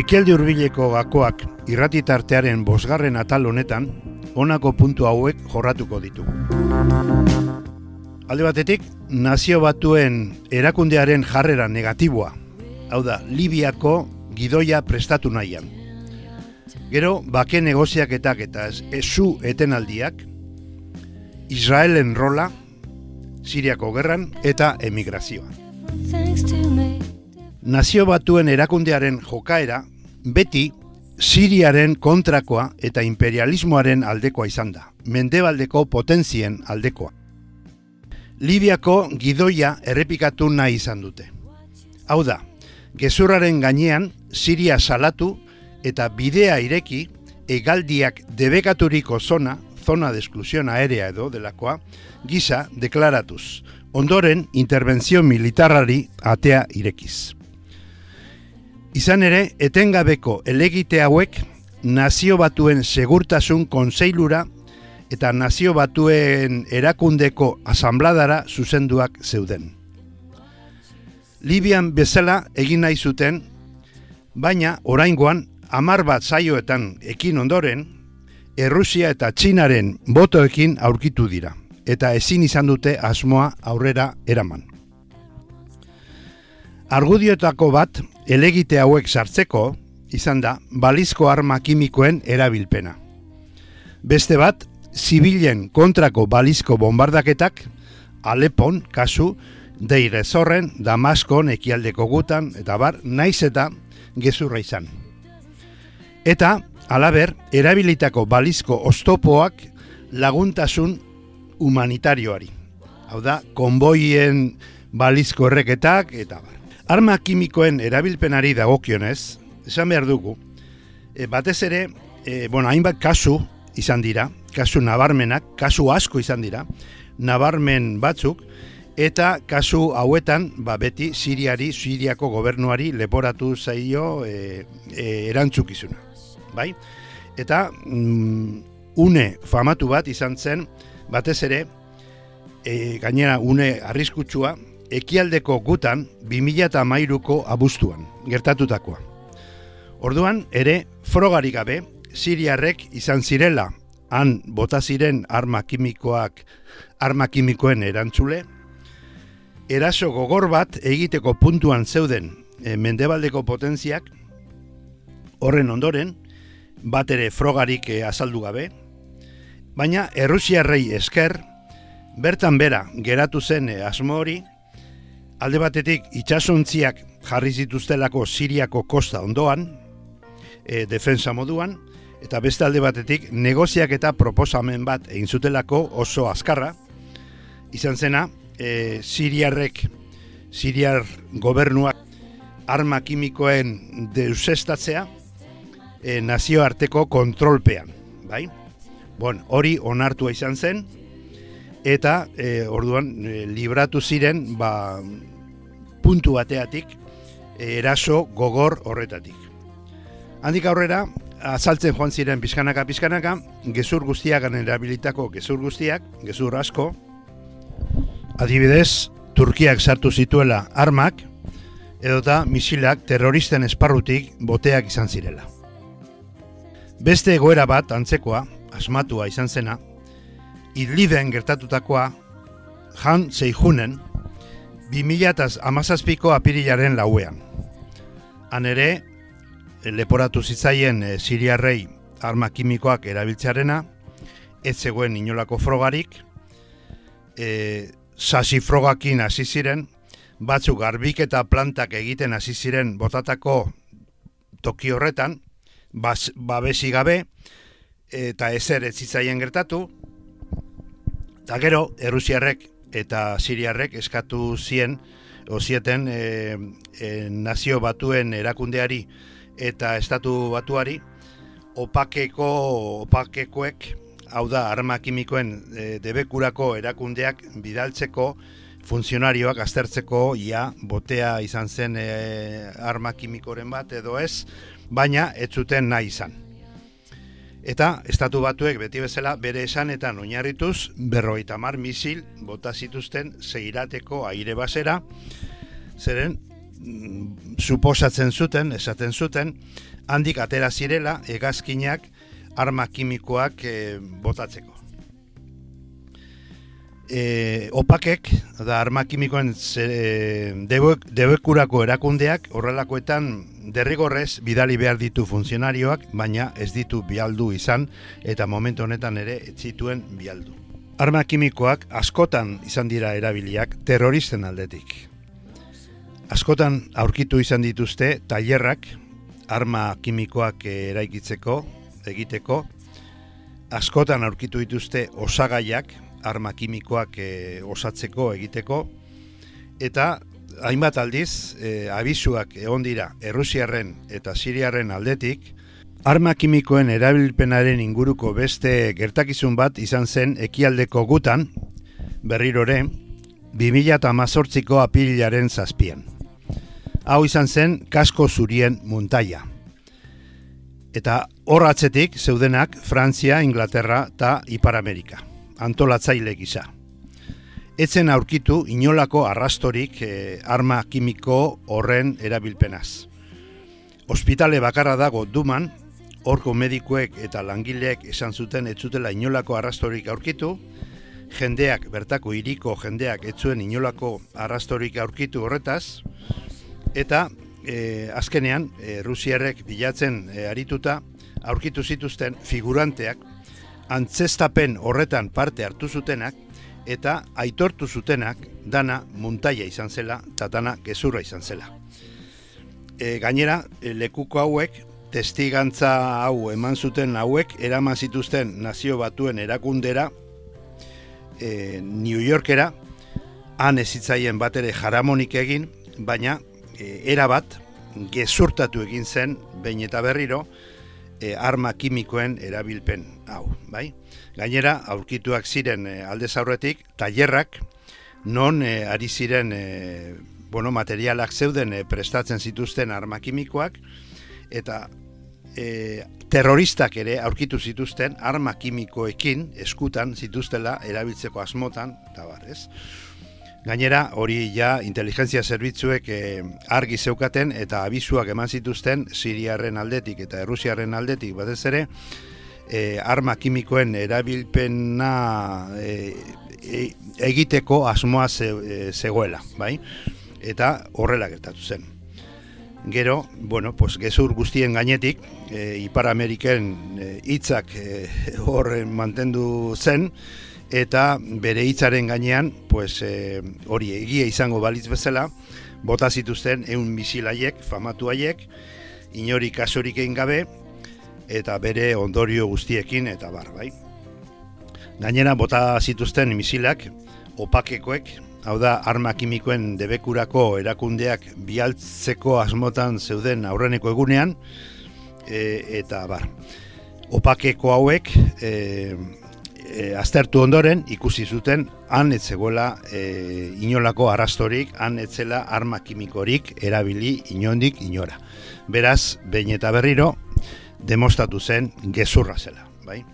Ekialdi hurbileko gakoak irratitartearen bosgarren atal honetan, honako puntu hauek jorratuko ditu. Alde batetik, nazio batuen erakundearen jarrera negatiboa, hau da, Libiako gidoia prestatu nahian. Gero, bake negoziaketak eta esu etenaldiak, Israelen rola, Siriako gerran eta emigrazioa. Nazio batuen erakundearen jokaera beti Siriaren kontrakoa eta imperialismoaren aldekoa izan da, mendebaldeko potentzien aldekoa. Libiako gidoia errepikatu nahi izan dute. Hau da, gezurraren gainean Siria salatu eta bidea ireki egaldiak debekaturiko zona, zona de exclusión aérea edo delakoa, gisa deklaratuz. Ondoren, intervenzio militarrari atea irekiz. Izan ere, etengabeko elegite hauek nazio batuen segurtasun konseilura eta nazio batuen erakundeko asambladara zuzenduak zeuden. Libian bezala egin nahi zuten, baina oraingoan hamar bat zaioetan ekin ondoren, Errusia eta Txinaren botoekin aurkitu dira, eta ezin izan dute asmoa aurrera eraman. Argudiotako bat, elegite hauek sartzeko, izan da, balizko arma kimikoen erabilpena. Beste bat, zibilen kontrako balizko bombardaketak, Alepon, kasu, deire zorren, Damaskon, ekialdeko gutan, eta bar, naiz eta gezurra izan. Eta, alaber, erabilitako balizko ostopoak laguntasun humanitarioari. Hau da, konboien balizko erreketak, eta bar. Arma kimikoen erabilpenari dagokionez, esan behar dugu, e, batez ere, e, bueno, hainbat kasu izan dira, kasu nabarmenak, kasu asko izan dira, nabarmen batzuk, eta kasu hauetan, ba, beti Siriari, Siriako gobernuari leporatu zaio e, e, erantzukizuna. Bai? Eta mm, une famatu bat izan zen, batez ere, e, gainera une arriskutsua, ekialdeko gutan 2008ko abuztuan, gertatutakoa. Orduan, ere, frogarik gabe, Siriarrek izan zirela, han bota ziren arma kimikoak, arma kimikoen erantzule, eraso gogor bat egiteko puntuan zeuden e, mendebaldeko potentziak, horren ondoren, bat ere frogarik e, azaldu gabe, baina Errusiarrei esker, bertan bera geratu zen e, asmo hori, alde batetik itxasontziak jarri zituztelako Siriako kosta ondoan, e, defensa moduan, eta beste alde batetik negoziak eta proposamen bat egin zutelako oso azkarra, izan zena, e, Siriarrek, Siriar gobernuak arma kimikoen deusestatzea e, nazioarteko kontrolpean, bai? Bon, hori onartua izan zen, eta e, orduan e, libratu ziren ba, puntu bateatik eraso gogor horretatik. Handik aurrera, azaltzen joan ziren pizkanaka pizkanaka, gezur guztiak erabilitako gezur guztiak, gezur asko, adibidez, Turkiak sartu zituela armak, edota misilak terroristen esparrutik boteak izan zirela. Beste egoera bat, antzekoa, asmatua izan zena, idliben gertatutakoa, jan zeijunen, 2000 apirilaren lauean. Han ere, leporatu zitzaien e, siriarrei arma kimikoak erabiltzearena, ez zegoen inolako frogarik, e, sasi frogakin hasi ziren, batzuk garbik eta plantak egiten hasi ziren botatako toki horretan, bas, babesi gabe, eta ezer ez zitzaien gertatu, eta gero, errusiarrek eta siriarrek eskatu zien ozieten e, e, nazio batuen erakundeari eta estatu batuari opakeko opakekoek hau da arma kimikoen e, debekurako erakundeak bidaltzeko funtzionarioak aztertzeko ia botea izan zen e, arma kimikoren bat edo ez baina ez zuten nahi izan Eta estatu batuek beti bezala bere esanetan oinarrituz berroita mar misil bota zituzten zeirateko aire basera, zeren mm, suposatzen zuten, esaten zuten, handik atera zirela hegazkinak arma kimikoak e, botatzeko. E, opakek, da arma kimikoen e, debekurako erakundeak horrelakoetan derrigorrez bidali behar ditu funtzionarioak, baina ez ditu bialdu izan eta momentu honetan ere ez zituen bialdu. Arma kimikoak askotan izan dira erabiliak terroristen aldetik. Askotan aurkitu izan dituzte tailerrak arma kimikoak eraikitzeko, egiteko, askotan aurkitu dituzte osagaiak arma kimikoak osatzeko egiteko, eta hainbat aldiz, e, abisuak egon dira Errusiarren eta Siriarren aldetik, arma kimikoen erabilpenaren inguruko beste gertakizun bat izan zen ekialdeko gutan, berrirore, 2008ko apilaren zazpian. Hau izan zen kasko zurien muntaia. Eta horratzetik zeudenak Frantzia, Inglaterra eta Ipar Amerika. Antolatzaile gisa. Etzen aurkitu inolako arrastorik eh, arma kimiko horren erabilpenaz. Hospitale bakarra dago duman, horko medikuek eta langileek esan zuten etzutela inolako arrastorik aurkitu, jendeak, bertako iriko jendeak etzuen inolako arrastorik aurkitu horretaz, eta e, azkenean, e, Rusiarrek bilatzen e, arituta, aurkitu zituzten figuranteak, antzestapen horretan parte hartu zutenak, eta aitortu zutenak dana muntaia izan zela eta dana gezurra izan zela. E, gainera, e, lekuko hauek, testigantza hau eman zuten hauek, eraman zituzten nazio batuen erakundera, e, New Yorkera, han ezitzaien bat ere jaramonik egin, baina e, erabat gezurtatu egin zen, behin eta berriro, e, arma kimikoen erabilpen hau, bai? Gainera, aurkituak ziren e, alde zaurretik, tailerrak, non e, ari ziren e, bueno, materialak zeuden e, prestatzen zituzten arma kimikoak, eta e, terroristak ere aurkitu zituzten arma kimikoekin eskutan zituztela erabiltzeko asmotan, eta bar, ez? Gainera, hori ja inteligentzia zerbitzuek eh, argi zeukaten eta abisuak eman zituzten Siriarren aldetik eta Errusiarren aldetik batez ere eh, arma kimikoen erabilpena eh, egiteko asmoa zegoela, bai? Eta horrela gertatu zen. Gero, bueno, pues gezur guztien gainetik, Ipar Ameriken hitzak horren mantendu zen, eta bere hitzaren gainean, pues, e, hori egia izango balitz bezala, bota zituzten eun misilaiek, famatu haiek, inori kasurik egin gabe, eta bere ondorio guztiekin, eta bar, bai. Gainera, bota zituzten misilak, opakekoek, hau da, arma kimikoen debekurako erakundeak bialtzeko asmotan zeuden aurreneko egunean, e, eta bar. Opakeko hauek, e, e, aztertu ondoren ikusi zuten han etzegoela e, inolako arrastorik, han etzela arma kimikorik erabili inondik inora. Beraz, behin eta berriro, demostratu zen gezurra zela. Bai?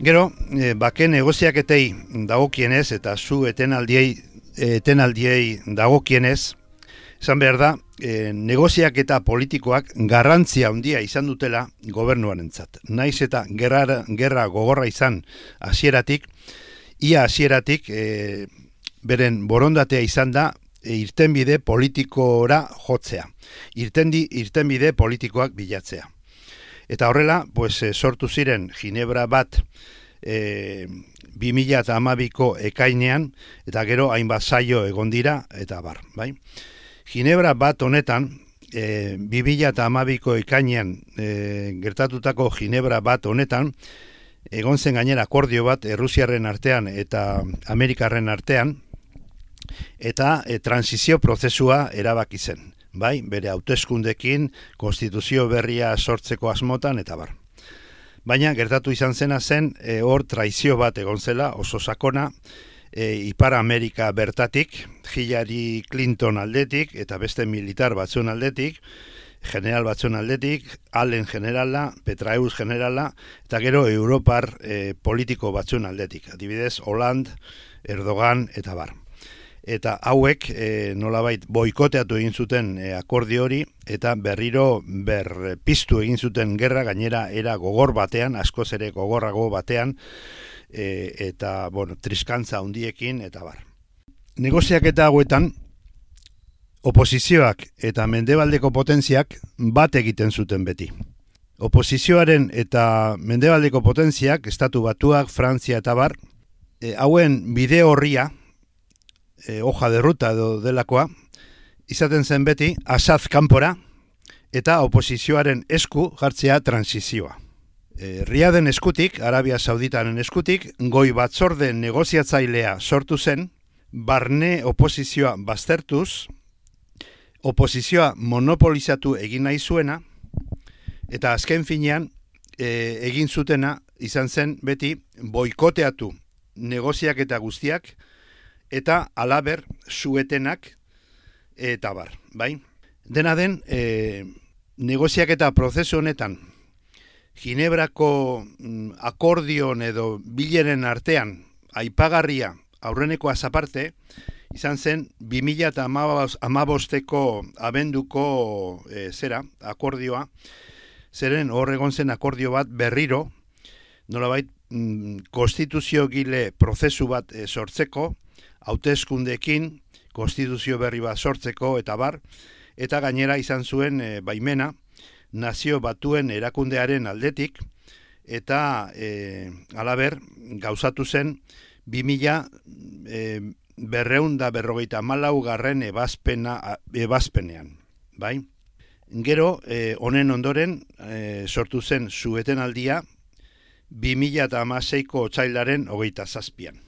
Gero, e, bake negoziaketei dagokienez eta zu etenaldiei, etenaldiei dagokienez, Esan behar da, e, negoziak eta politikoak garrantzia handia izan dutela gobernuan entzat. Naiz eta gerra, gerra gogorra izan hasieratik, ia hasieratik e, beren borondatea izan da e, irtenbide politikora jotzea. Irtendi, irtenbide politikoak bilatzea. Eta horrela, pues, sortu ziren Ginebra bat e, 2000 eta amabiko ekainean, eta gero hainbat zaio egon dira, eta bar, bai? Ginebra bat honetan, e, 2000 eta amabiko ikainean e, gertatutako Ginebra bat honetan, egon zen gainera akordio bat Errusiarren artean eta Amerikarren artean, eta e, transizio prozesua erabaki zen. Bai, bere hauteskundekin, konstituzio berria sortzeko asmotan, eta bar. Baina, gertatu izan zena zen, e, hor traizio bat egon zela, oso sakona, e, Ipar Amerika bertatik, Hillary Clinton aldetik eta beste militar batzuen aldetik, general batzuen aldetik, Allen generala, Petraeus generala, eta gero Europar e, politiko batzuen aldetik. Adibidez, Holland, Erdogan eta bar. eta hauek e, nolabait boikoteatu egin zuten e, akordio hori eta berriro ber piztu egin zuten gerra gainera era gogor batean, askoz ere gogorrago batean e, eta bueno, triskantza hundiekin eta bar. Negoziak eta hauetan oposizioak eta mendebaldeko potentziak bat egiten zuten beti. Oposizioaren eta mendebaldeko potentziak, estatu batuak, Frantzia eta bar, e, hauen bide horria, e, hoja de ruta edo delakoa, izaten zen beti, asaz kanpora, eta oposizioaren esku jartzea transizioa. Riaden eskutik, Arabia Sauditaren eskutik, goi batzorde negoziatzailea sortu zen, barne oposizioa baztertuz, oposizioa monopolizatu egin nahi zuena, eta azken finean e, egin zutena izan zen beti boikoteatu negoziak eta guztiak, eta alaber suetenak eta bar, bai? Dena den, e, negoziak eta prozesu honetan, Ginebrako mm, akordion edo bileren artean, aipagarria aurreneko azaparte, izan zen 2000 eta amabosteko abenduko e, zera, akordioa, zeren horregon zen akordio bat berriro, nolabait, mm, konstituzio gile prozesu bat e, sortzeko, hauteskundekin konstituzio berri bat sortzeko eta bar, eta gainera izan zuen e, baimena nazio batuen erakundearen aldetik, eta e, alaber gauzatu zen 2000 e, berreunda berrogeita malau garren ebazpena, ebazpenean, bai? Gero, e, honen ondoren, e, sortu zen zueten aldia, 2000 eta amaseiko txailaren hogeita zazpian.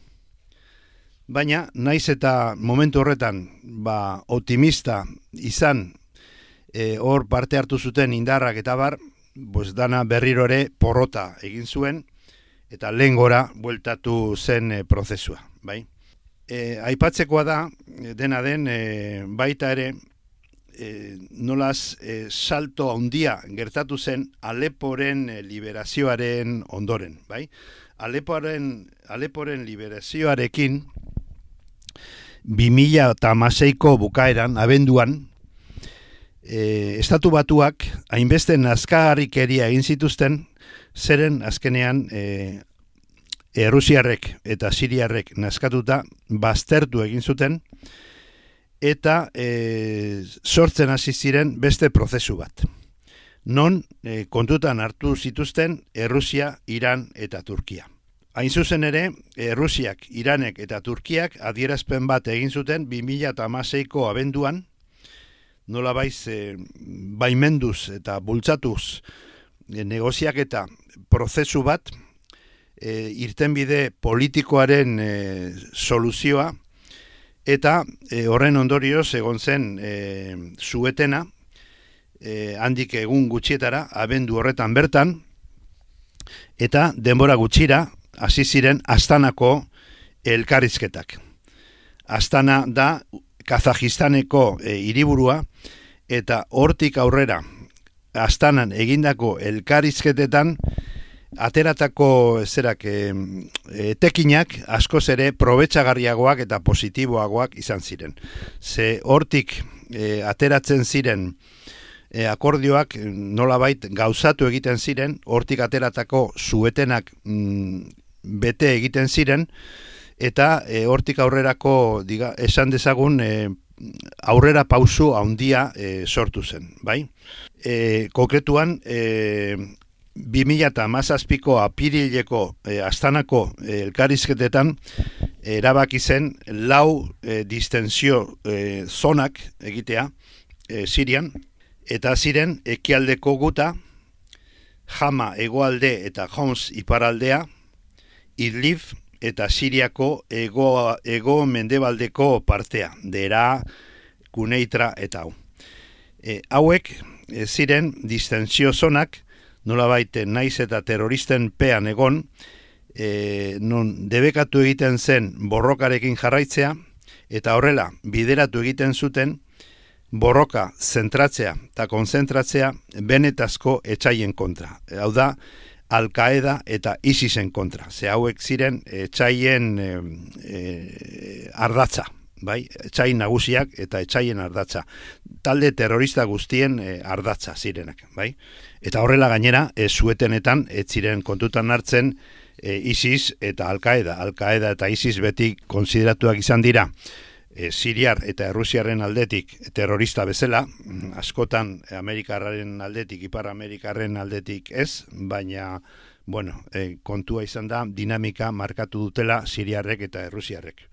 Baina, naiz eta momentu horretan ba, optimista izan e, hor parte hartu zuten indarrak eta bar, pues dana berrirore porrota egin zuen eta lehen gora bueltatu zen e, prozesua. Bai? E, aipatzekoa da, dena den e, baita ere, e, nolaz e, salto handia gertatu zen Aleporen e, liberazioaren ondoren. Bai? Aleporen, Aleporen liberazioarekin, 2000 eta maseiko bukaeran, abenduan, e, estatu batuak hainbeste nazkagarrikeria egin zituzten, zeren azkenean e, Errusiarrek eta Siriarrek nazkatuta baztertu egin zuten, eta e, sortzen hasi ziren beste prozesu bat. Non e, kontutan hartu zituzten Errusia, Iran eta Turkia. Hain zuzen ere, Errusiak, Iranek eta Turkiak adierazpen bat egin zuten 2006ko abenduan, nola baiz e, baimenduz eta bultzatuz e, negoziak eta prozesu bat, e, irtenbide politikoaren e, soluzioa, eta e, horren ondorioz egon zen e, zuetena, e, handik egun gutxietara, abendu horretan bertan, eta denbora gutxira, hasi ziren Astanako elkarrizketak. Astana da Kazajistaneko e, hiriburua eta hortik aurrera Astanan egindako elkarrizketetan ateratako zerak e, tekinak askoz ere probetxagarriagoak eta positiboagoak izan ziren. Ze hortik e, ateratzen ziren e, akordioak nolabait gauzatu egiten ziren, hortik ateratako zuetenak mm, bete egiten ziren eta e, hortik aurrerako diga, esan dezagun e, aurrera pausu handia e, sortu zen, bai? E, konkretuan e, 2000 eta mazazpiko apirileko e, astanako e, elkarizketetan erabaki zen lau e, distensio e, zonak egitea e, Sirian eta ziren ekialdeko guta Jama egoalde eta Homs iparaldea Idlib eta Siriako ego, ego mendebaldeko partea, dera, kuneitra eta hau. E, hauek e, ziren distensio zonak, nola baite naiz eta terroristen pean egon, e, non debekatu egiten zen borrokarekin jarraitzea, eta horrela bideratu egiten zuten, borroka zentratzea eta konzentratzea benetazko etxaien kontra. hau da, Al-Qaeda eta ISISen kontra. Ze hauek ziren etxaien e, e, ardatza, bai, etxai nagusiak eta etxaien ardatza. Talde terrorista guztien e, ardatza zirenak, bai. Eta horrela gainera, ez zuetenetan, ez ziren kontutan hartzen e, ISIS eta Al-Qaeda. Al-Qaeda eta ISIS beti konsideratuak izan dira e, Siriar eta Errusiaren aldetik terrorista bezala, askotan Amerikarraren aldetik, Ipar Amerikarren aldetik ez, baina bueno, e, kontua izan da dinamika markatu dutela Siriarrek eta Errusiarrek.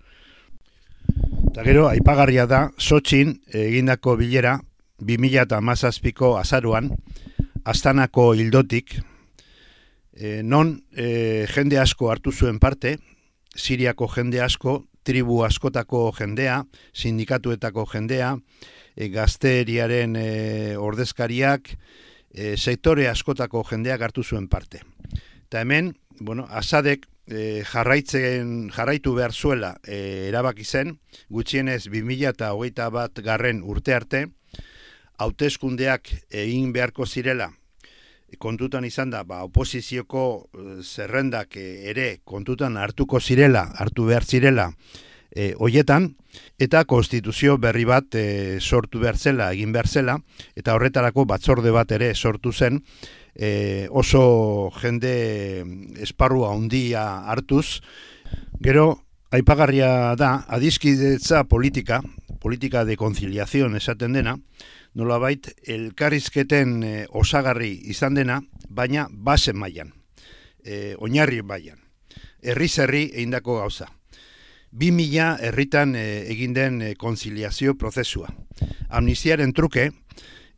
Eta gero, aipagarria da, Sotxin egindako bilera 2008ko azaruan, astanako hildotik, e, non e, jende asko hartu zuen parte, Siriako jende asko, tribu askotako jendea, sindikatuetako jendea, e, gazteriaren e, ordezkariak, e, sektore askotako jendeak hartu zuen parte. Eta hemen, bueno, asadek e, jarraitzen jarraitu behar zuela e, erabaki zen, gutxienez 2000 eta hogeita bat garren urte arte, hauteskundeak egin beharko zirela, kontutan izan da, ba, oposizioko zerrendak ere kontutan hartuko zirela, hartu behar zirela, e, hoietan, eta konstituzio berri bat e, sortu behar zela, egin behar zela, eta horretarako batzorde bat ere sortu zen, e, oso jende esparrua handia hartuz, gero, aipagarria da, adizkidetza politika, politika de conciliación esaten dena, nolabait, elkarrizketen e, osagarri izan dena, baina basen mailan, e, oinarri mailan, herri-zerri eindako gauza bi mila herritan e, egin den e, konziliazio prozesua. Amnistiaren truke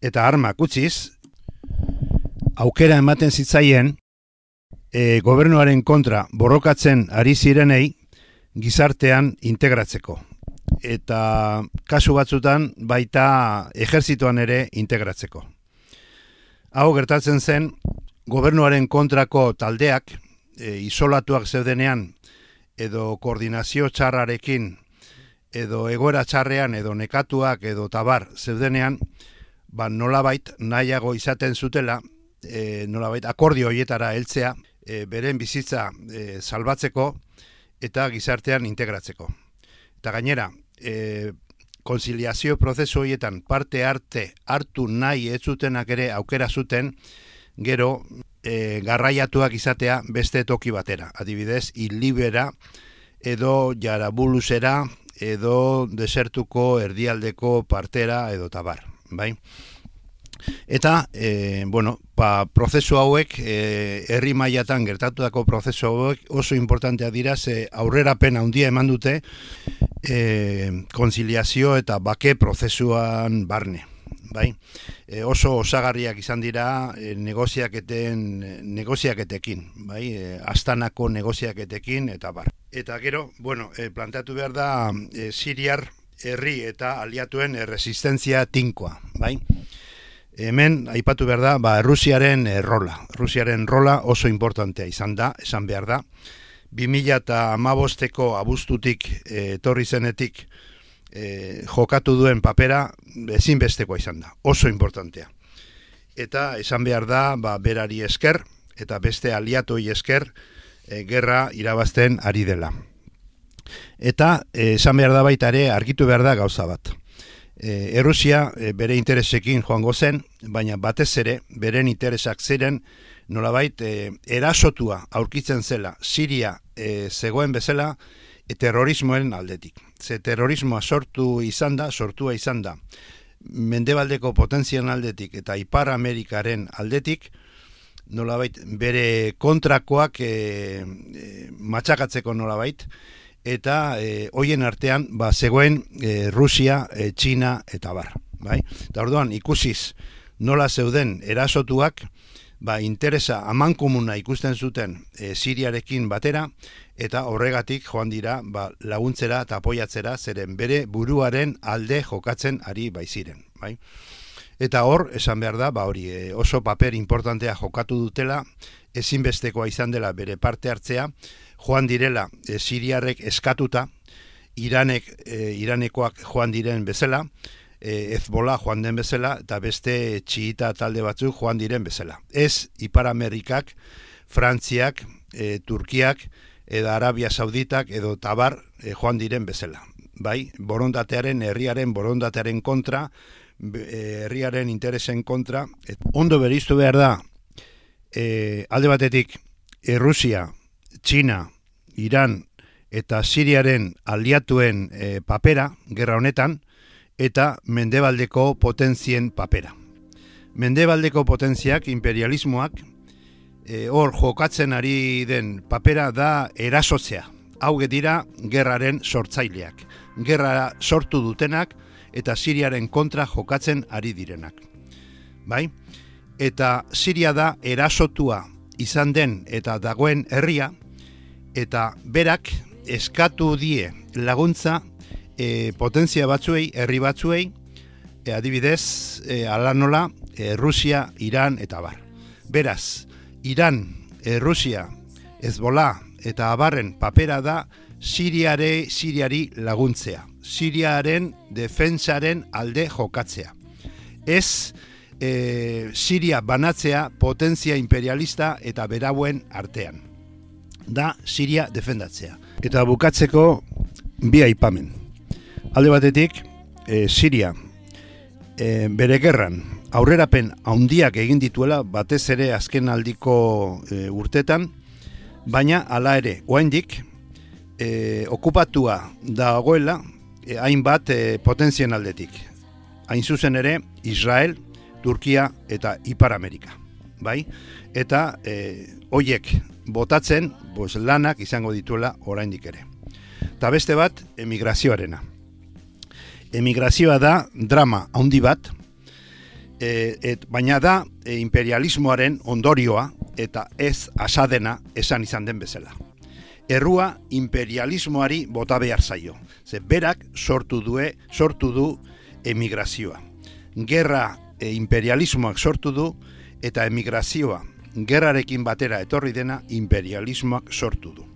eta arma kutziz, aukera ematen zitzaien e, gobernuaren kontra borrokatzen ari zirenei gizartean integratzeko. Eta kasu batzutan baita ejerzituan ere integratzeko. Hau gertatzen zen, gobernuaren kontrako taldeak, e, isolatuak zeudenean edo koordinazio txarrarekin edo egoera txarrean edo nekatuak edo tabar zeudenean, ba nolabait nahiago izaten zutela, e, nolabait akordio hoietara heltzea, e, beren bizitza e, salbatzeko eta gizartean integratzeko. Eta gainera, e, konziliazio prozesu horietan parte arte hartu nahi ez zutenak ere aukera zuten, gero e, garraiatuak izatea beste toki batera. Adibidez, ilibera edo jarabulusera edo desertuko erdialdeko partera edo tabar, bai? Eta, e, bueno, pa, prozesu hauek, e, herri mailatan gertatutako prozesu hauek oso importantea dira, ze aurrera handia eman dute e, konziliazio eta bake prozesuan barne bai? E, oso osagarriak izan dira e, negoziaketen negoziaketekin, bai? E, astanako negoziaketekin eta bar. Eta gero, bueno, e, planteatu behar da e, Siriar herri eta aliatuen resistentzia tinkoa, bai? Hemen aipatu behar da, ba, Rusiaren e, rola. Rusiaren rola oso importantea izan da, esan behar da. 2000 eta amabosteko abuztutik e, etorri zenetik e, jokatu duen papera ezinbestekoa izan da, oso importantea. Eta esan behar da, ba, berari esker, eta beste aliatoi esker, e, gerra irabazten ari dela. Eta esan behar da baita ere, argitu behar da gauza bat. E, Errusia e, bere interesekin joango zen, baina batez ere, beren interesak ziren, nolabait, e, erasotua aurkitzen zela, Siria e, zegoen bezala, e, terrorismoen aldetik. Ze terrorismoa sortu izan da, sortua izan da, mendebaldeko potentzian aldetik eta Ipar Amerikaren aldetik, nolabait bere kontrakoak e, e, matxakatzeko nolabait, eta e, hoien artean ba, zegoen e, Rusia, e, Txina eta bar. Bai? Eta orduan ikusiz nola zeuden erasotuak, ba, interesa aman komuna ikusten zuten e, Siriarekin batera, eta horregatik joan dira ba, laguntzera eta apoiatzera zeren bere buruaren alde jokatzen ari baiziren. Bai? Eta hor, esan behar da, ba, hori e, oso paper importantea jokatu dutela, ezinbestekoa izan dela bere parte hartzea, joan direla e, Siriarrek eskatuta, Iranek, e, Iranekoak joan diren bezala, e, ezbola joan den bezala, eta beste txiita talde batzuk joan diren bezala. Ez Ipar Amerikak, Frantziak, e, Turkiak, edo Arabia Sauditak, edo Tabar e, joan diren bezala. bai, borondatearen, herriaren borondatearen kontra, herriaren interesen kontra. Et, ondo beriztu behar da, e, alde batetik, Errusia, Txina, Iran eta Siriaren aliatuen e, papera, gerra honetan, eta mendebaldeko potentzien papera. Mendebaldeko potentziak, imperialismoak, e, hor jokatzen ari den papera da erasotzea. Hau dira gerraren sortzaileak. Gerra sortu dutenak eta Siriaren kontra jokatzen ari direnak. Bai? Eta Siria da erasotua izan den eta dagoen herria eta berak eskatu die laguntza e, potentzia batzuei, herri batzuei, e, adibidez, e, ala nola, e, Rusia, Iran eta bar. Beraz, Iran, e, Rusia, Ezbola eta abarren papera da Siriare, Siriari laguntzea. Siriaren defensaren alde jokatzea. Ez e, Siria banatzea potentzia imperialista eta berauen artean. Da Siria defendatzea. Eta bukatzeko bi aipamen. Alde batetik, e, Siria e, bere gerran aurrerapen handiak egin dituela batez ere azken aldiko e, urtetan, baina hala ere, oaindik, e, okupatua dagoela e, hainbat e, potentzien aldetik. Hain zuzen ere, Israel, Turkia eta Ipar Amerika. Bai? Eta e, hoiek botatzen, bos, lanak izango dituela oraindik ere. Ta beste bat, emigrazioarena. Emigrazioa da drama handi bat, e, et, baina da e, imperialismoaren ondorioa eta ez asadena esan izan den bezala. Errua imperialismoari bota behar zaio. Ze berak sortu due, sortu du emigrazioa. Gerra e, imperialismoak sortu du eta emigrazioa gerrarekin batera etorri dena imperialismoak sortu du.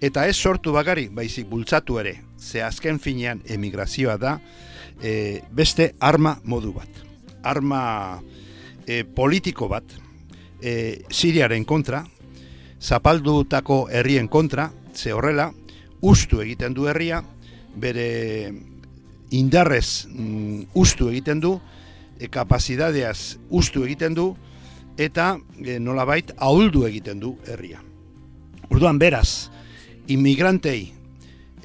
Eta ez sortu bagari, baizik bultzatu ere, ze azken finean emigrazioa da e, beste arma modu bat arma e, politiko bat e, Siriaren kontra, zapaldutako herrien kontra, ze horrela, ustu egiten du herria, bere indarrez mm, ustu egiten du, e, kapazidadeaz ustu egiten du, eta e, nolabait ahuldu egiten du herria. Urduan beraz, inmigrantei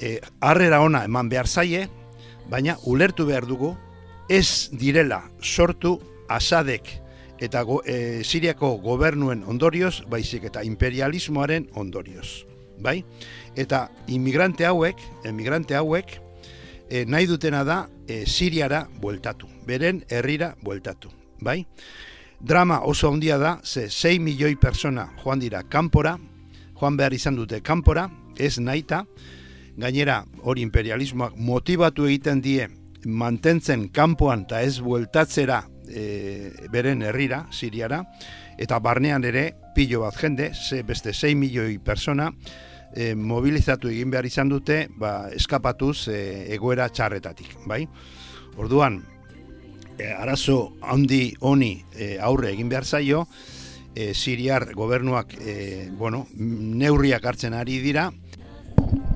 e, harrera ona eman behar zaie, baina ulertu behar dugu, ez direla sortu asadek eta go, e, Siriako gobernuen ondorioz, baizik eta imperialismoaren ondorioz. Bai? Eta inmigrante hauek, emigrante hauek, e, nahi dutena da e, Siriara bueltatu, beren herrira bueltatu. Bai? Drama oso handia da, ze 6 milioi persona joan dira kanpora, joan behar izan dute kanpora, ez naita, gainera hori imperialismoak motivatu egiten die mantentzen kanpoan eta ez bueltatzera e, beren herrira, Siriara, eta barnean ere pilo bat jende, ze beste 6 milioi persona, e, mobilizatu egin behar izan dute, ba, eskapatuz e, egoera txarretatik, bai? Orduan, e, arazo handi honi e, aurre egin behar zaio, e, Siriar gobernuak e, bueno, neurriak hartzen ari dira,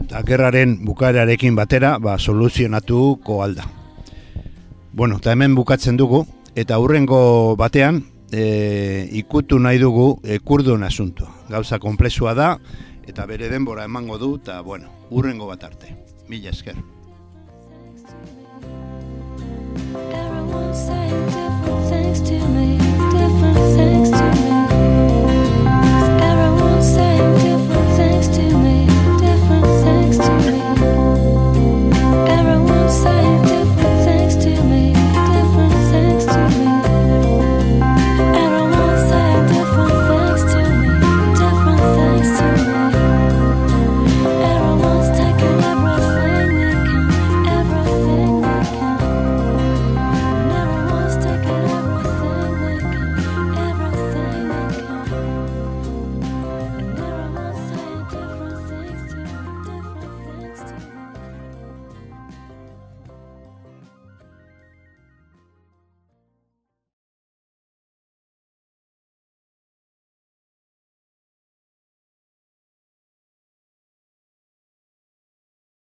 eta gerraren bukaerarekin batera ba, soluzionatuko alda. Bueno, eta hemen bukatzen dugu, eta hurrengo batean e, ikutu nahi dugu e, kurdun asunto. Gauza komplexua da, eta bere denbora emango du, eta bueno, hurrengo bat arte. Mila esker. Saying different things to me